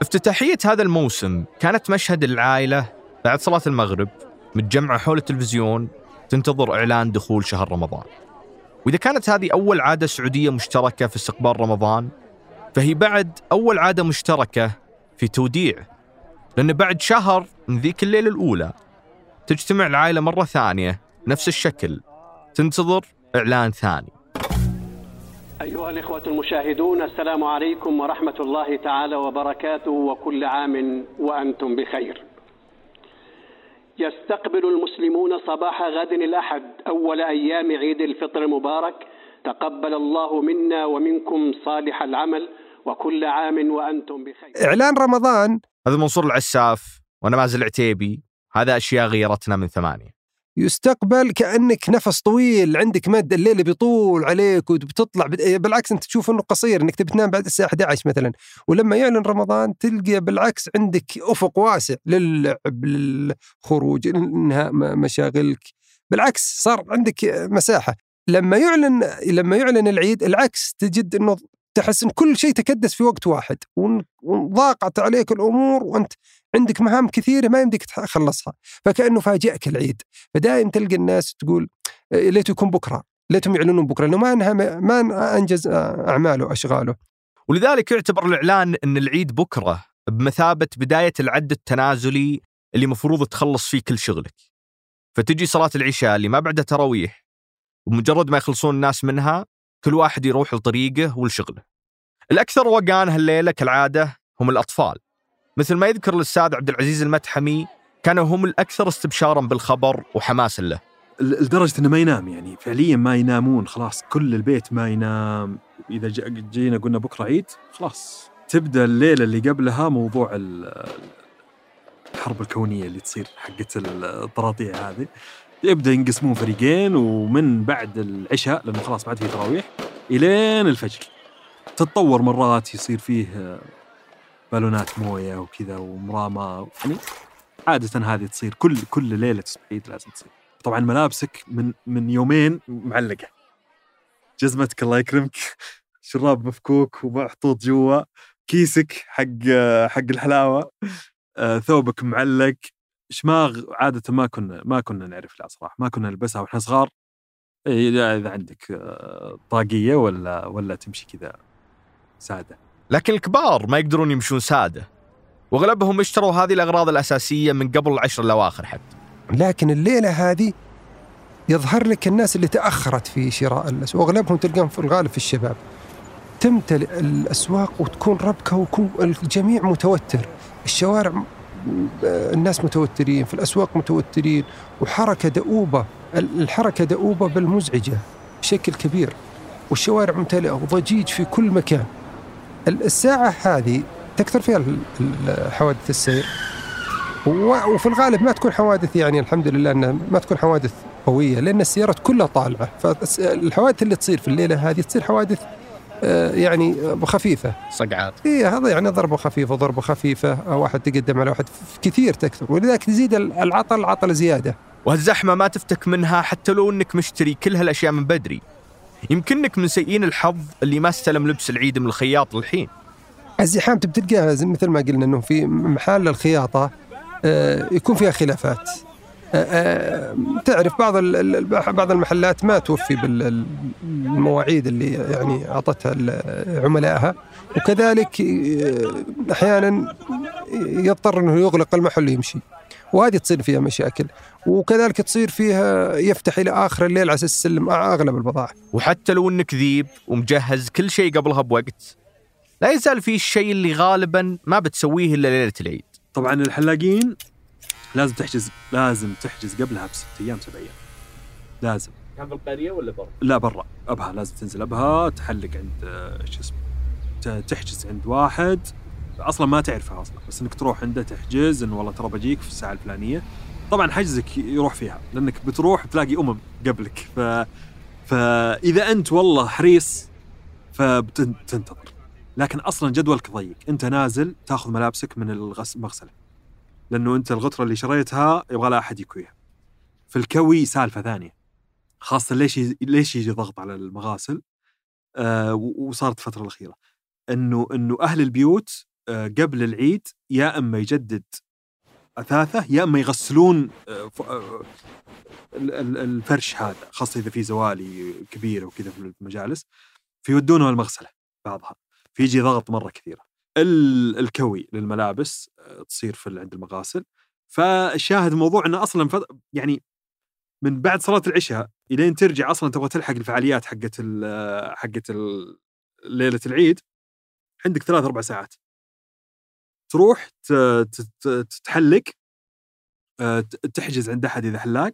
افتتاحية هذا الموسم كانت مشهد العائلة بعد صلاة المغرب متجمعة حول التلفزيون تنتظر إعلان دخول شهر رمضان. وإذا كانت هذه أول عادة سعودية مشتركة في استقبال رمضان فهي بعد أول عادة مشتركة في توديعه لأن بعد شهر من ذيك الليلة الأولى تجتمع العائلة مرة ثانية نفس الشكل تنتظر إعلان ثاني. أيها الإخوة المشاهدون السلام عليكم ورحمة الله تعالى وبركاته وكل عام وأنتم بخير. يستقبل المسلمون صباح غد الأحد أول أيام عيد الفطر المبارك. تقبل الله منا ومنكم صالح العمل وكل عام وأنتم بخير. إعلان رمضان. هذا منصور العساف وأنا مازل عتيبي هذا أشياء غيرتنا من ثمانية. يستقبل كأنك نفس طويل عندك مد الليل بيطول عليك وبتطلع بالعكس أنت تشوف إنه قصير إنك تبي تنام بعد الساعة 11 مثلا. ولما يعلن رمضان تلقى بالعكس عندك أفق واسع للعب للخروج انهاء مشاغلك. بالعكس صار عندك مساحة. لما يعلن لما يعلن العيد العكس تجد إنه تحس إن كل شيء تكدس في وقت واحد وضاقت عليك الأمور وأنت عندك مهام كثيرة ما يمديك تخلصها. فكأنه فاجئك العيد. فدائما تلقى الناس تقول إيه، ليته يكون بكرة. ليتهم يعلنون بكرة. لأنه ما أنهى ما أنجز أعماله وأشغاله. ولذلك يعتبر الإعلان إن العيد بكرة بمثابة بداية العد التنازلي اللي مفروض تخلص فيه كل شغلك. فتجي صلاة العشاء اللي ما بعدها تراويح ومجرد ما يخلصون الناس منها كل واحد يروح لطريقه ولشغله. الأكثر وقان هالليلة كالعادة هم الأطفال. مثل ما يذكر الأستاذ عبد العزيز المتحمي كانوا هم الأكثر استبشارا بالخبر وحماسا له. لدرجة أنه ما ينام يعني. فعليا ما ينامون خلاص كل البيت ما ينام. إذا جينا قلنا بكرة عيد خلاص. تبدأ الليلة اللي قبلها موضوع الحرب الكونية اللي تصير حقت الطراطيع هذه. يبدأ ينقسمون فريقين ومن بعد العشاء لأنه خلاص ما عاد في تراويح إلين الفجر. تتطور مرات يصير فيه بالونات مويه وكذا ومرامى يعني عادة هذه تصير كل كل ليلة عيد لازم تصير. طبعا ملابسك من من يومين معلقة. جزمتك الله يكرمك. شراب مفكوك ومحطوط جوا. كيسك حق حق الحلاوة. آه، ثوبك معلق. شماغ عادة ما كنا ما كنا نعرف لا صراحة. ما كنا نلبسها وإحنا صغار. إذا عندك آه، طاقية ولا ولا تمشي كذا سادة. لكن الكبار ما يقدرون يمشون سادة. واغلبهم اشتروا هذه الأغراض الأساسية من قبل العشر الأواخر حتى. لكن الليلة هذه يظهر لك الناس اللي تأخرت في شراء الأسواق. واغلبهم تلقاهم في الغالب في الشباب. تمتلئ الأسواق وتكون ربكة ويكون الجميع متوتر. الشوارع الناس متوترين في الأسواق متوترين. وحركة دؤوبة الحركة دؤوبة بل مزعجة بشكل كبير. والشوارع ممتلئة وضجيج في كل مكان. الساعة هذه تكثر فيها حوادث السير. وفي الغالب ما تكون حوادث يعني الحمد لله إنها ما تكون حوادث قوية لأن السيارات كلها طالعة. فالحوادث اللي تصير في الليلة هذه تصير حوادث آه، يعني خفيفة. صقعات. اي هذا يعني ضربه خفيفه ضربه خفيفة واحد تقدم على واحد كثير تكثر. ولذلك تزيد العطل عطل زيادة. وهالزحمه ما تفتك منها حتى لو إنك مشتري كل هالأشياء من بدري. يمكنك من سيئين الحظ اللي ما استلم لبس العيد من الخياط للحين الزحام تلقاها مثل ما قلنا إنه في محل الخياطة آه، يكون فيها خلافات. آه، آه، تعرف بعض بعض المحلات ما توفي بالمواعيد اللي يعني أعطتها عملائها. وكذلك أحيانا يضطر إنه يغلق المحل ويمشي. وهذه تصير فيها مشاكل وكذلك تصير فيها يفتح إلى آخر الليل على أساس يسلم أغلب البضائع وحتى لو إنك ذيب ومجهز كل شيء قبلها بوقت لا يزال في الشيء اللي غالبا ما بتسويه إلا ليلة العيد. طبعا الحلاقين لازم تحجز لازم تحجز قبلها بست أيام سبع أيام. لازم. كان في القرية ولا برا؟ لا برا. أبها لازم تنزل أبها تحلق عند آه، شو اسمه تحجز عند واحد أصلا ما تعرفه أصلا بس إنك تروح عنده تحجز انه والله ترى بجيك في الساعة الفلانية. طبعا حجزك يروح فيها لأنك بتروح تلاقي أمم قبلك. ف فاذا أنت والله حريص فبتنتظر. لكن أصلا جدولك ضيق. أنت نازل تأخذ ملابسك من المغسله لأنه أنت الغتره اللي شريتها يبغى لها أحد يكويها. في الكوي سالفة ثانية. خاصة ليش ليش يجي ضغط على المغاسل؟ آه وصارت الفترة الأخيرة. إنه إنه أهل البيوت قبل العيد يا أما يجدد أثاثه يا أما يغسلون آه، آه، ال- ال- الفرش هذا خاصة إذا في زوالي كبيرة وكذا في المجالس فيودونه المغسله بعضها فيجي ضغط مرة كثيرة ال- الكوي للملابس آه، تصير في عند المغاسل فالشاهد الموضوع إنه أصلا. يعني من بعد صلاة العشاء إلين ترجع أصلا تبغى تلحق الفعاليات حقت حقت ليلة العيد عندك ثلاث أربع ساعات تروح ت- ت- ت- تتحلق آه، تحجز عند أحد إذا حلاق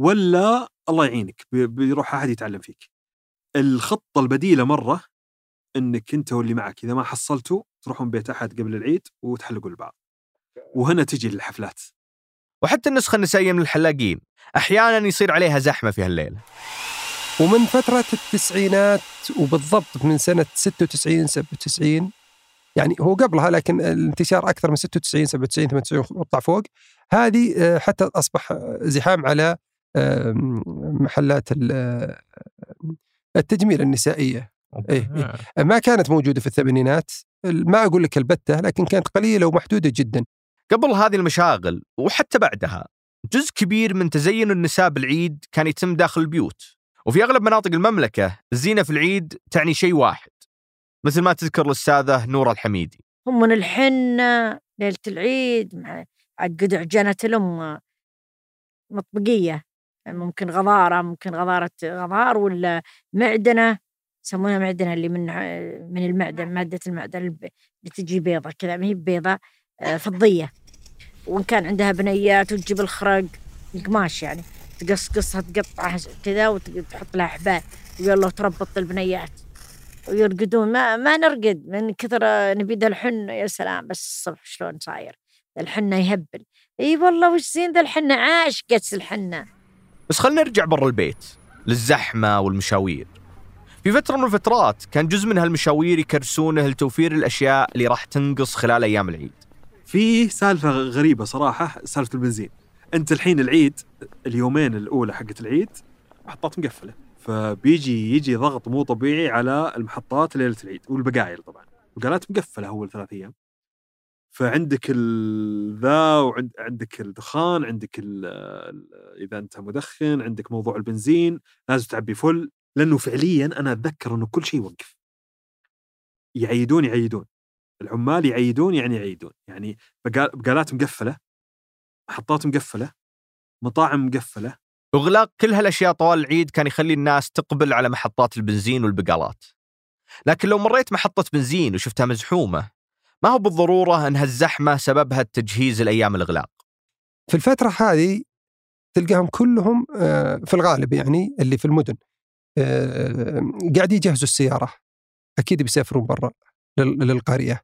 ولا الله يعينك بي- بيروح أحد يتعلم فيك. الخطة البديلة مرة إنك أنت واللي معك إذا ما حصلتوا تروحون بيت أحد قبل العيد وتحلقوا البعض. وهنا تجي الحفلات. وحتى النسخة النسائية من الحلاقين أحيانا يصير عليها زحمة في هالليلة ومن فترة التسعينات وبالضبط من سنة 96 97 يعني هو قبلها لكن الانتشار أكثر من 96 97 98 واطلع فوق. هذه آه، حتى أصبح آه، زحام على محلات آه، التجميل النسائية. إيه، إيه. ما كانت موجودة في الثمانينات. ما أقول لك البتة لكن كانت قليلة ومحدودة جدا. قبل هذه المشاغل وحتى بعدها جزء كبير من تزين النساء بالعيد كان يتم داخل البيوت. وفي أغلب مناطق المملكة الزينة في العيد تعني شيء واحد. مثل ما تذكر الأستاذة نورة الحميدي. هم من الحنة ليلة العيد مع عقد عجنة الأم مطبقية. ممكن غضارة ممكن غضارة غضار ولا معدنة. يسمونها معدنة اللي من من المعدن مادة المعدن اللي تجي بيضة كذا. ما هي بيضة آه، فضية. وإن كان عندها بنيات وتجيب الخرق القماش يعني. تقصقصها تقطعها كذا وتحط لها حبال. ويلا تربط البنيات. ويرقدون ما ما نرقد من كثر نبي ذا الحن يا سلام بس الصبح شلون صاير؟ ذا الحنة يهبل. إي والله وش زين ذا الحنة؟ عاشقة الحنة. بس خلينا نرجع برا البيت للزحمة والمشاوير. في فترة من الفترات كان جزء من هالمشاوير يكرسونه لتوفير الأشياء اللي راح تنقص خلال أيام العيد. في سالفة غريبة صراحة سالفة البنزين. أنت الحين العيد اليومين الأولى حقت العيد محطات مقفلة. فبيجي يجي ضغط مو طبيعي على المحطات ليلة العيد والبقايل طبعا. البقالات مقفلة اول ثلاث أيام. فعندك ذا وعندك الدخان عندك إذا أنت مدخن عندك موضوع البنزين لازم تعبي فل لأنه فعليا أنا أتذكر أنه كل شيء وقف يعيدون يعيدون العمال يعيدون يعني يعيدون يعني بقال- بقالات مقفلة محطات مقفلة مطاعم مقفلة إغلاق كل هالأشياء طوال العيد كان يخلي الناس تقبل على محطات البنزين والبقالات. لكن لو مريت محطة بنزين وشفتها مزحومة ما هو بالضرورة أن هالزحمة سببها التجهيز الأيام الإغلاق؟ في الفترة هذه تلقاهم كلهم آه، في الغالب يعني اللي في المدن آه، قاعد يجهزوا السيارة أكيد بيسافرون برا لل- للقرية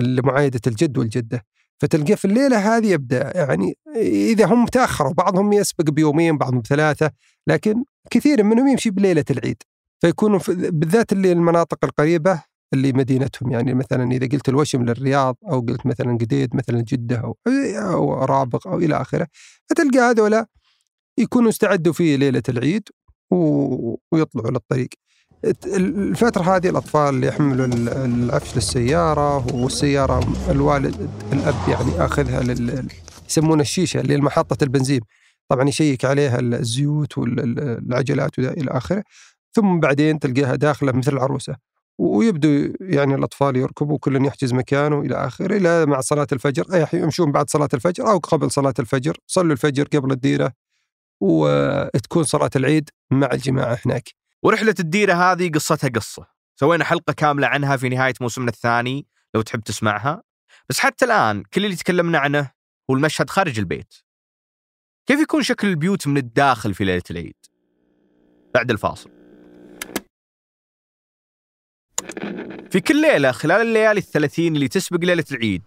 لمعايدة الجد والجدة. فتلقى في الليلة هذه يبدأ يعني إذا هم تأخروا بعضهم يسبق بيومين بعضهم بثلاثة لكن كثير منهم يمشي بليلة العيد. فيكونوا في- بالذات اللي المناطق القريبة اللي مدينتهم يعني مثلا إذا قلت الوشم للرياض أو قلت مثلا قديد مثلا جدة أو أو رابغ أو إلى آخره فتلقى هذولا يكونوا استعدوا في ليلة العيد ويطلعوا للطريق. الفترة هذه الأطفال اللي يحملوا ال- العفش للسيارة والسيارة الوالد الأب يعني آخذها لل يسمونها الشيشة اللي البنزين. طبعا يشيك عليها الزيوت والعجلات إلى آخره. ثم بعدين تلقاها داخلة مثل العروسة. ويبدو يعني الأطفال يركبوا كل يحجز مكانه إلى آخره إلى مع صلاة الفجر. يمشون بعد صلاة الفجر أو قبل صلاة الفجر. صلوا الفجر قبل الديرة وتكون صلاة العيد مع الجماعة هناك. ورحلة الديرة هذه قصتها قصة. سوينا حلقة كاملة عنها في نهاية موسمنا الثاني لو تحب تسمعها. بس حتى الآن كل اللي تكلمنا عنه هو المشهد خارج البيت. كيف يكون شكل البيوت من الداخل في ليلة العيد؟ بعد الفاصل. في كل ليلة خلال الليالي الثلاثين اللي تسبق ليلة العيد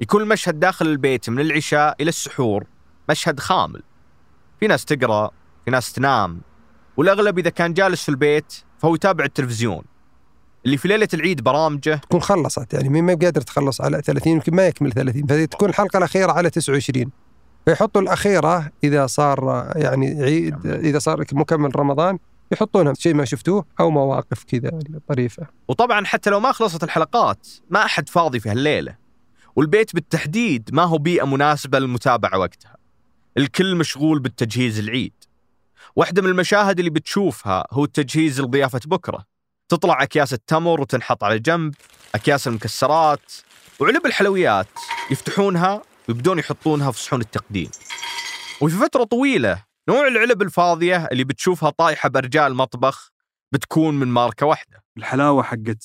يكون المشهد داخل البيت من العشاء إلى السحور مشهد خامل. في ناس تقرأ في ناس تنام. والأغلب إذا كان جالس في البيت فهو يتابع التلفزيون. اللي في ليلة العيد برامجه. تكون خلصت يعني مين ما بقادر تخلص على 30 يمكن ما يكمل 30 فتكون الحلقة الأخيرة على 29 فيحطوا الأخيرة إذا صار يعني عيد إذا صار مكمل رمضان يحطونها شيء ما شفتوه أو مواقف كذا طريفة. وطبعا حتى لو ما خلصت الحلقات ما أحد فاضي في هالليلة. والبيت بالتحديد ما هو بيئة مناسبة للمتابعة وقتها. الكل مشغول بالتجهيز العيد. واحدة من المشاهد اللي بتشوفها هو التجهيز لضيافة بكرة. تطلع أكياس التمر وتنحط على جنب أكياس المكسرات وعلب الحلويات يفتحونها ويبدون يحطونها في صحون التقديم. وفي فترة طويلة نوع العلب الفاضية اللي بتشوفها طايحة بأرجاء المطبخ بتكون من ماركة واحدة. الحلاوة حقت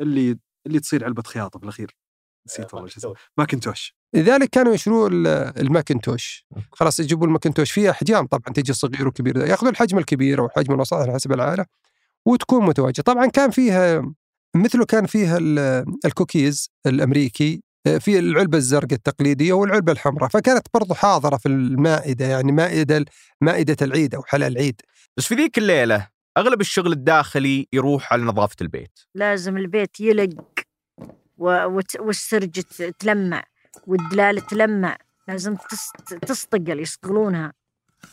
اللي اللي تصير علبة خياطة في الأخير. نسيت والله شو اسمه. ماكنتوش. لذلك كانوا يشتروا ال- الماكنتوش. خلاص يجيبوا الماكنتوش فيها احجام طبعا تجي صغير وكبير. ياخذوا الحجم الكبير أو الحجم الوسط على حسب العائلة وتكون متواجدة. طبعا كان فيها مثله كان فيها ال- الكوكيز الأمريكي في العلبة الزرقاء التقليدية والعلبة الحمراء. فكانت برضو حاضرة في المائدة يعني مائدة مائدة العيد أو حلال العيد بس في ذيك الليلة أغلب الشغل الداخلي يروح على نظافة البيت. لازم البيت يلق. والسرج تلمع والدلال تلمع لازم تصطقل يصقلونها.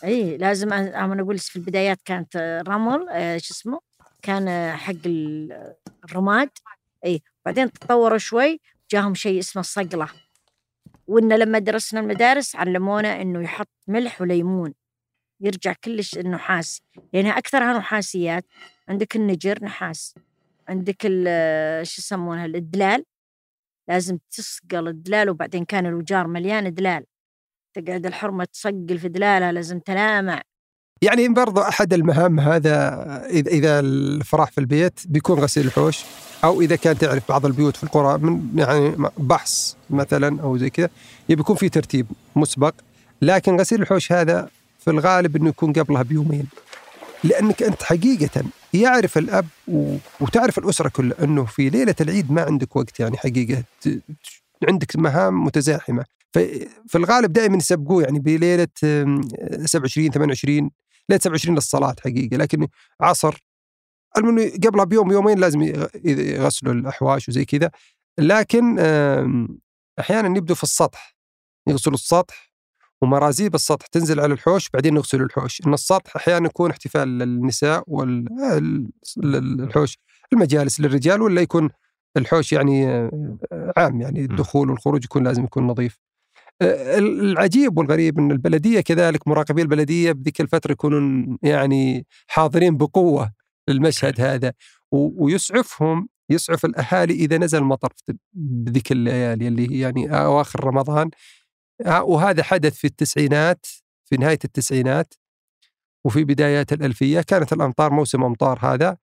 إي لازم أنا أقول في البدايات كانت رمل شو اسمه كان حق ال- الرماد إي بعدين تطوروا شوي جاهم شيء اسمه الصقله وإن لما درسنا المدارس علمونا إنه يحط ملح وليمون يرجع كلش النحاس لانها أكثرها نحاسيات عندك النجر نحاس عندك شو يسمونها الدلال لازم تسقل الدلال وبعدين كان الوجار مليان دلال. تقعد الحرمة تسقل في دلالها لازم تلامع يعني برضو أحد المهام هذا إذا الفراح في البيت بيكون غسيل الحوش أو إذا كان تعرف بعض البيوت في القرى من يعني بحص مثلا أو زي كذا يكون في ترتيب مسبق. لكن غسيل الحوش هذا في الغالب إنه يكون قبلها بيومين. لأنك أنت حقيقة يعرف الأب و... وتعرف الأسرة كلها إنه في ليلة العيد ما عندك وقت يعني حقيقة ت... عندك مهام متزاحمة. ففي الغالب دائما يسبقوه يعني بليلة آم، 27 28 ليلة 27 للصلاة حقيقة. لكن عصر المهم قبلها بيوم يومين لازم يغ- يغسلوا الأحواش وزي كذا. لكن آم، أحيانا يبدوا في السطح يغسلوا السطح ومرازيب السطح تنزل على الحوش بعدين يغسلوا الحوش. إن السطح أحيانا يكون احتفال للنساء والحوش المجالس للرجال ولا يكون الحوش يعني آه، عام يعني الدخول والخروج يكون لازم يكون نظيف. آه، العجيب والغريب إن البلدية كذلك مراقبي البلدية بذيك الفترة يكونون يعني حاضرين بقوة للمشهد هذا. ويسعفهم يسعف الأهالي إذا نزل مطر بذيك الليالي اللي هي يعني أواخر رمضان. وهذا حدث في التسعينات في نهاية التسعينات وفي بدايات الألفية. كانت الأمطار موسم أمطار هذا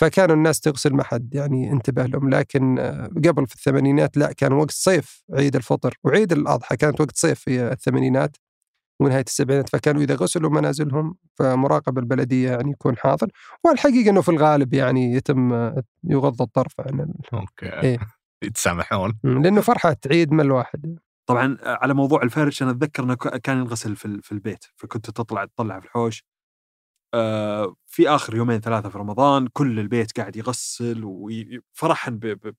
فكانوا الناس تغسل ما حد يعني انتبه لهم. لكن آه، قبل في الثمانينات لا كان وقت صيف عيد الفطر وعيد الأضحى. كانت وقت صيف في الثمانينات ونهاية السبعينات فكانوا إذا غسلوا منازلهم فمراقب البلدية يعني يكون حاضر. والحقيقة إنه في الغالب يعني يتم آه، يغض الطرف عن أوكي. إيه. يتسامحون. لأنه فرحة عيد من الواحد طبعا على موضوع الفرش أنا أتذكر إنه كان ينغسل في ال- في البيت فكنت تطلع تطلع في الحوش. آه، في آخر يومين ثلاثة في رمضان كل البيت قاعد يغسل وفرحا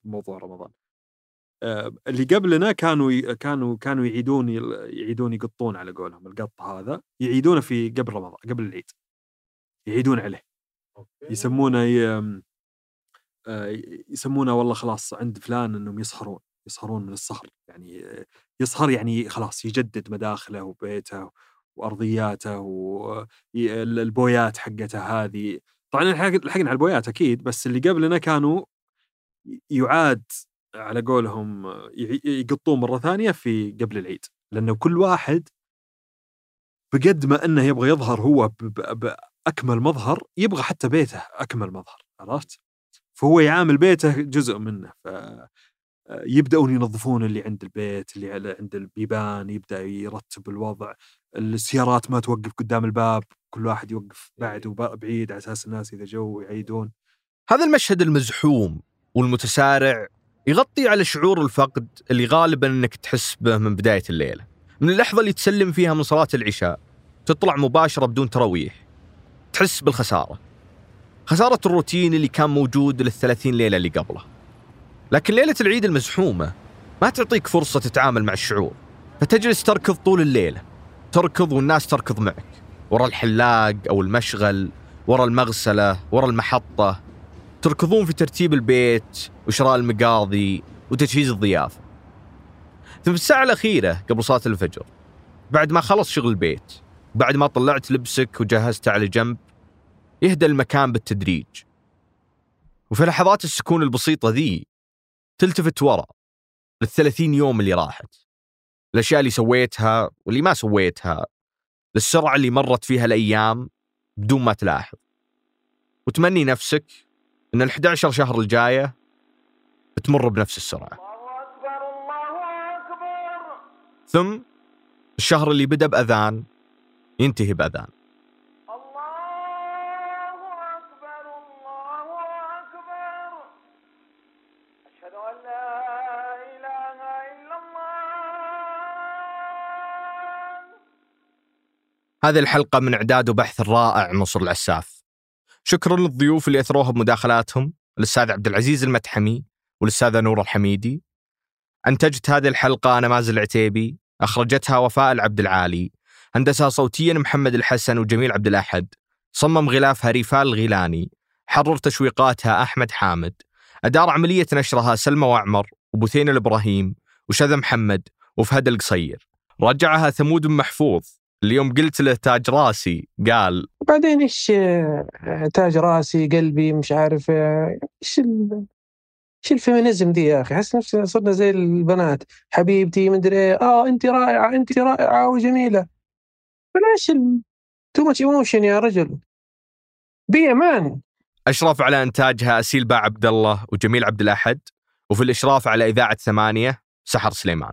بموضوع رمضان. آه، اللي قبلنا كانوا كانوا كانوا يعيدون يعيدون يقطون على قولهم القط هذا يعيدونه في قبل رمضان قبل العيد. يعيدون عليه. يسمونه آه، يسمونه والله خلاص عند فلان إنهم يسهرون. يسهرون من السهر يعني يسهر يعني خلاص يجدد مداخله وبيته وأرضياته والبويات حقته هذه طبعا لحقنا على البويات أكيد بس اللي قبلنا كانوا يعاد على قولهم يقطون مرة ثانية في قبل العيد لأنه كل واحد بقد ما إنه يبغى يظهر هو باكمل مظهر يبغى حتى بيته أكمل مظهر عرفت؟ فهو يعامل بيته جزء منه ف يبدأون ينظفون اللي عند البيت اللي على- عند البيبان يبدأ يرتب الوضع السيارات ما توقف قدام الباب كل واحد يوقف بعد وب- بعيد على أساس الناس إذا جو يعيدون هذا المشهد المزحوم والمتسارع يغطي على شعور الفقد اللي غالبا إنك تحس به من بداية الليلة. من اللحظة اللي تسلم فيها من صلاة العشاء تطلع مباشرة بدون تراويح. تحس بالخسارة. خسارة الروتين اللي كان موجود للثلاثين ليلة اللي قبله. لكن ليلة العيد المزحومة ما تعطيك فرصة تتعامل مع الشعور. فتجلس تركض طول الليلة. تركض والناس تركض معك. ورا الحلاق أو المشغل ورا المغسلة ورا المحطة تركضون في ترتيب البيت وشراء المقاضي وتجهيز الضيافة ثم الساعة الأخيرة قبل صلاة الفجر بعد ما خلص شغل البيت بعد ما طلعت لبسك وجهزته على جنب يهدى المكان بالتدريج وفي لحظات السكون البسيطة ذي تلتفت ورا للثلاثين يوم اللي راحت. الأشياء اللي سويتها واللي ما سويتها للسرعة اللي مرت فيها الأيام بدون ما تلاحظ. وتمني نفسك أن ال 11 شهر الجاية بتمر بنفس السرعة. ثم الشهر اللي بدأ بأذان ينتهي بأذان. هذه الحلقة من إعداد وبحث الرائع نصر العساف. شكرا للضيوف اللي أثروها بمداخلاتهم الأستاذ عبد العزيز المتحمي والأستاذة نور الحميدي. أنتجت هذه الحلقة أنا مازل العتيبي أخرجتها وفاء العبد العالي هندسها صوتيا محمد الحسن وجميل عبد الأحد صمم غلافها ريفال الغيلاني حرر تشويقاتها أحمد حامد. أدار عملية نشرها سلمى وعمر وبثين الإبراهيم وشذا محمد وفهد القصير. رجعها ثمود محفوظ. اليوم قلت له تاج راسي قال وبعدين إيش آه، تاج راسي قلبي مش عارف آه، إيش. إيش ال feminism دي يا أخي؟ أحس نفسنا صرنا زي البنات. حبيبتي مدري آه انت رائعة انت رائعة وجميلة. بلاش too much emotion يا رجل. بي أمان. أشرف على إنتاجها أسيل باع عبد الله وجميل عبد الأحد وفي الإشراف على إذاعة ثمانية سحر سليمان.